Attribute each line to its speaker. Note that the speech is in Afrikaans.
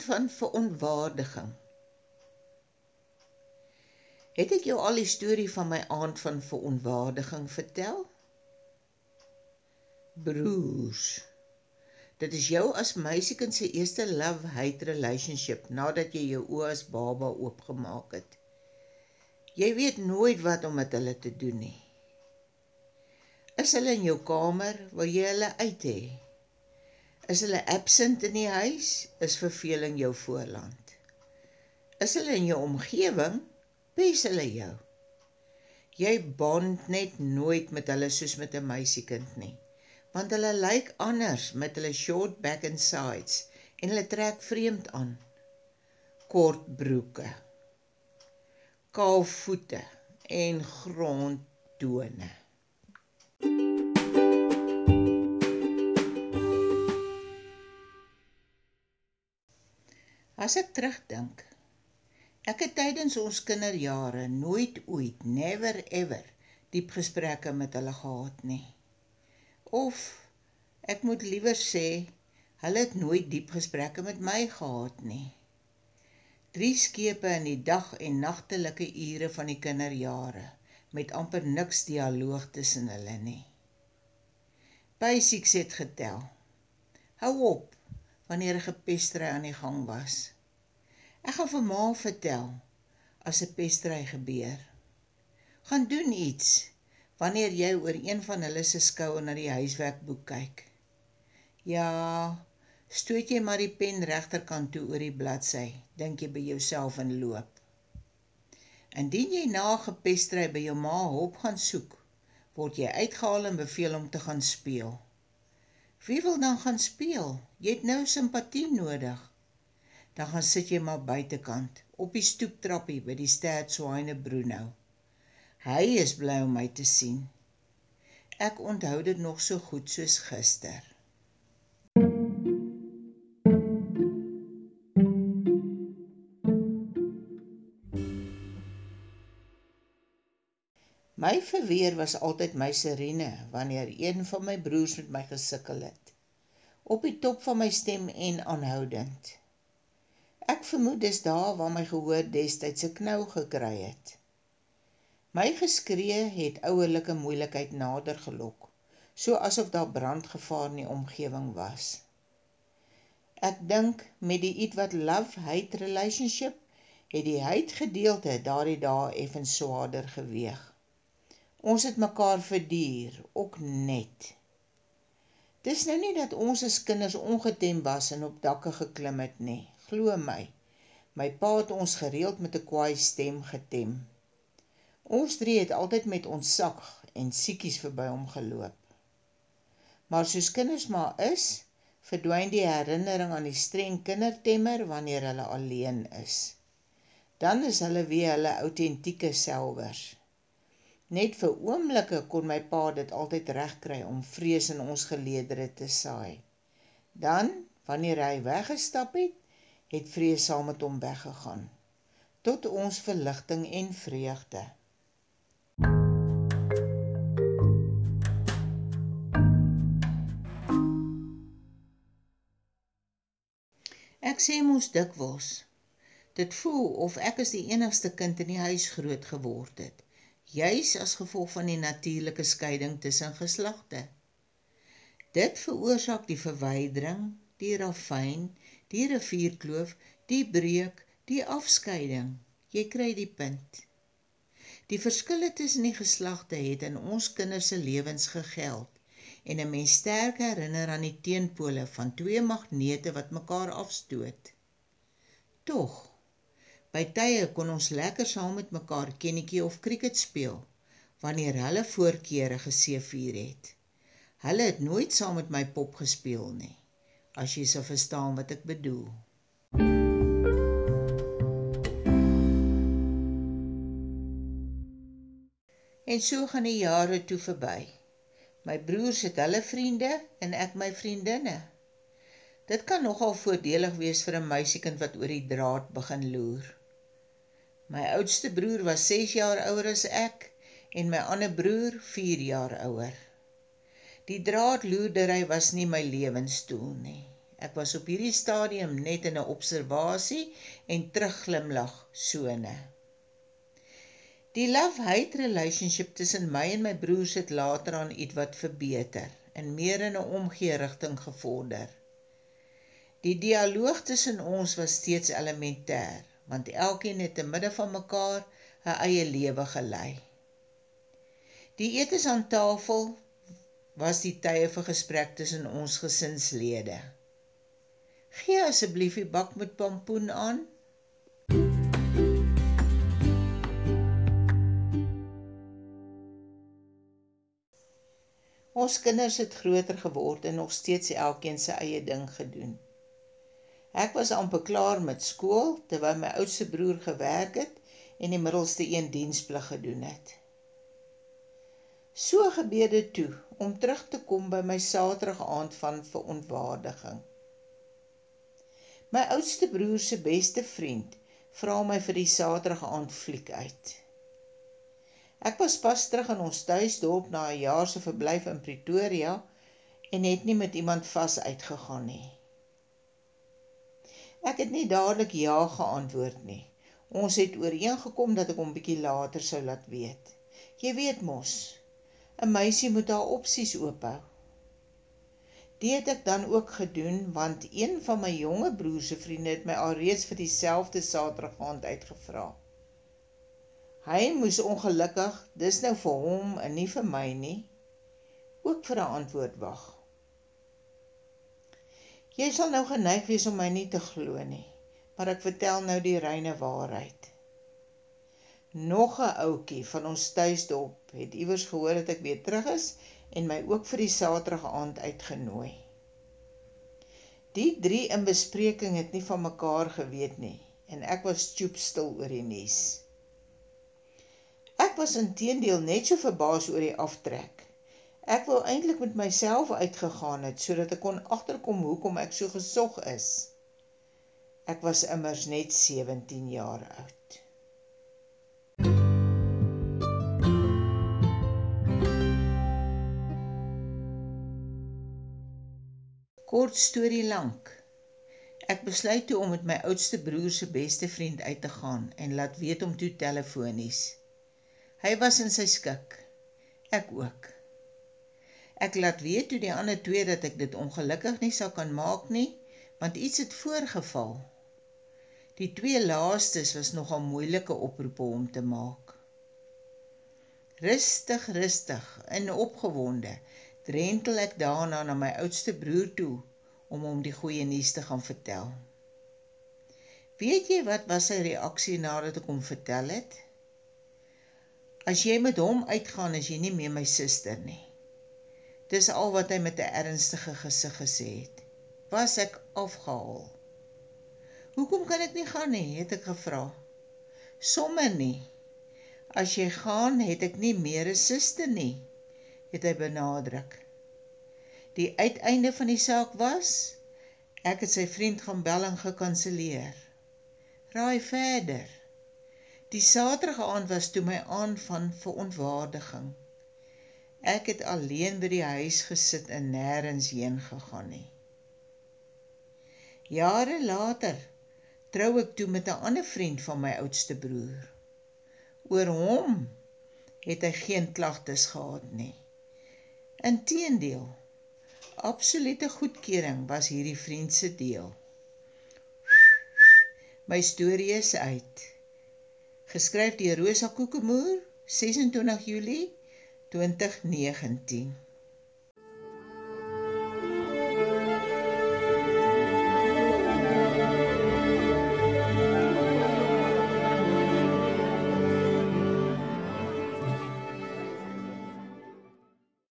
Speaker 1: aand van verontwaardiging. Het ek jou al die storie van my aand van verontwaardiging vertel? Broers. Dit is jou as meisiekind se eerste love-hate relationship nadat jy jou oë as baba oopgemaak het. Jy weet nooit wat om met hulle te doen nie. Is hulle in jou kamer, wil jy hulle uit hê? Is hulle absent in die huis, is verveling jou voorland. Is hulle in jou omgewing, pes hulle jou. Jy bond net nooit met hulle soos met 'n meisiekind nie, want hulle lyk anders met hulle short back and sides en hulle trek vreemd aan. Kort broeke, kaal voete en grondtone. As ek terugdink, Ek het tydens ons kinderjare nooit ooit never ever diep gesprekke met hulle gehad nie. Of ek moet liewer sê, hulle het nooit diep gesprekke met my gehad nie. Drie skepe in die dag en nagtelike ure van die kinderjare met amper niks dialoog tussen hulle nie. Basics het getel. Hou op wanneer 'n gepestery aan die gang was. Ek gaan vir ma vertel as 'n pestry gebeur. Gaan doen iets wanneer jy oor een van hulle se skoue na die huiswerkboek kyk. Ja, stoot jy maar die pen regterkant toe oor die bladsy, dink jy by jouself en loop. Indien jy na gepestry by jou ma hulp gaan soek, word jy uitgehaal en beveel om te gaan speel. Wie wil dan gaan speel? Jy het nou simpatie nodig dan gaan sit jy maar buitekant op die stoeptrappie by die Stad Swyne Bruno. Hy is bly om my te sien. Ek onthou dit nog so goed soos gister. My verweer was altyd my sirene wanneer een van my broers met my gesukkel het. Op die top van my stem en aanhoudend. Ek vermoed dis daar waar my gehoor destyds 'n knou gekry het. My geskree het ouerlike moeilikheid nader gelok, so asof daar brandgevaar in die omgewing was. Ek dink met die ietwat love-hate relationship het die hate gedeelte daardie dae effens swaarder geweg. Ons het mekaar verduur, ook net. Dis nou nie dat ons as kinders ongetem was en op dakke geklim het nie glo my. My pa het ons gereeld met 'n kwaai stem getem. Ons drie het altyd met ons sak en siekies verby hom geloop. Maar soos kinders maar is, verdwyn die herinnering aan die streng kindertemmer wanneer hulle alleen is. Dan is hulle weer hulle autentieke selwers. Net vir oomblikke kon my pa dit altyd regkry om vrees in ons geleedere te saai. Dan, wanneer hy weggestap het, het vrees saam met hom weggegaan tot ons verligting en vreugde. Ek sê mos dikwels dit voel of ek as die enigste kind in die huis groot geword het juis as gevolg van die natuurlike skeiding tussen geslagte. Dit veroorsaak die verwydering, die ravyn, die rivierkloof, die breuk, die afskeiding. Jy kry die punt. Die verskille tussen die geslagte het in ons kinders se lewens gegeld en 'n mens sterk herinner aan die teenpole van twee magnete wat mekaar afstoot. Tog by tye kon ons lekker saam met mekaar kennetjie of krieket speel wanneer hulle voorkeure geseëvier het. Hulle het nooit saam met my pop gespeel nie as jy sou verstaan wat ek bedoel. En so gaan die jare toe verby. My broers het hulle vriende en ek my vriendinne. Dit kan nogal voordelig wees vir 'n meisiekind wat oor die draad begin loer. My oudste broer was 6 jaar ouer as ek en my ander broer 4 jaar ouer. Die draadloerdery was nie my lewensdoel nie. Ek was op hierdie stadium net in 'n observasie en terugglimlag sone. Die love-hate relationship tussen my en my broers het later aan ietwat verbeter en meer in 'n omgee rigting gevorder. Die dialoog tussen ons was steeds elementêr, want elkeen het te midde van mekaar 'n eie lewe gelei. Die etes aan tafel was die tye vir gesprek tussen ons gesinslede. Gee asseblief die bak met pompoen aan. Ons kinders het groter geword en nog steeds elkeen sy eie ding gedoen. Ek was amper klaar met skool terwyl my oudste broer gewerk het en die middelste een diensplig gedoen het. So gebeur dit toe om terug te kom by my Saterdag aand van verontwaardiging. My oudste broer se beste vriend vra my vir die Saterdag aand fliek uit. Ek was pas terug in ons tuisdorp na 'n jaar se verblyf in Pretoria en het nie met iemand vas uitgegaan nie. Ek het nie dadelik ja geantwoord nie. Ons het ooreengekom dat ek hom bietjie later sou laat weet. Jy weet mos, 'n meisie moet haar opsies oophou. Dit het ek dan ook gedoen want een van my jonger broer se vriende het my alreeds vir dieselfde Saterdag aand uitgevra. Hy moes ongelukkig, dis nou vir hom en nie vir my nie, ook vir 'n antwoord wag. Jy sal nou geneig wees om my nie te glo nie maar ek vertel nou die reine waarheid. Nog 'n ouetjie van ons tuisdorp het iewers gehoor dat ek weer terug is en my ook vir die Saterdag aand uitgenooi. Die drie in bespreking het nie van mekaar geweet nie en ek was stoep stil oor die nuus. Ek was intedeel net so verbaas oor die aftrek. Ek wou eintlik met myself uitgegaan het sodat ek kon agterkom hoekom ek so gesog is. Ek was immers net 17 jaar oud. Kort storie lank. Ek besluit toe om met my oudste broer se beste vriend uit te gaan en laat weet om toe telefonies. Hy was in sy skik. Ek ook. Ek laat weet toe die ander twee dat ek dit ongelukkig nie sou kan maak nie, want iets het voorgeval. Die twee laastes was nogal moeilike oproepe om te maak. Rustig, rustig en opgewonde drentel ek daarna na my oudste broer toe om hom die goeie nuus te gaan vertel. Weet jy wat was sy reaksie nadat ek hom vertel het? As jy met hom uitgaan, is jy nie meer my suster nie. Dis al wat hy met 'n ernstige gesig gesê het. Was ek afgehaal? Hoekom kan ek nie gaan nie? het ek gevra. Sommige nie. As jy gaan, het ek nie meer 'n suster nie, het hy benadruk. Die uiteinde van die saak was ek het sy vriend gaan bel en gekanselleer. Raai verder. Die Saterdag aand was toe my aan van verontwaardiging. Ek het alleen by die huis gesit en nêrens heen gegaan nie. Jare later trou ek toe met 'n ander vriend van my oudste broer. Oor hom het hy geen klagtes gehad nie. Inteendeel, absolute goedkeuring was hierdie vriend se deel. My storie is uit. Geskryf deur Rosa Kokemoer, 26 Julie 2019.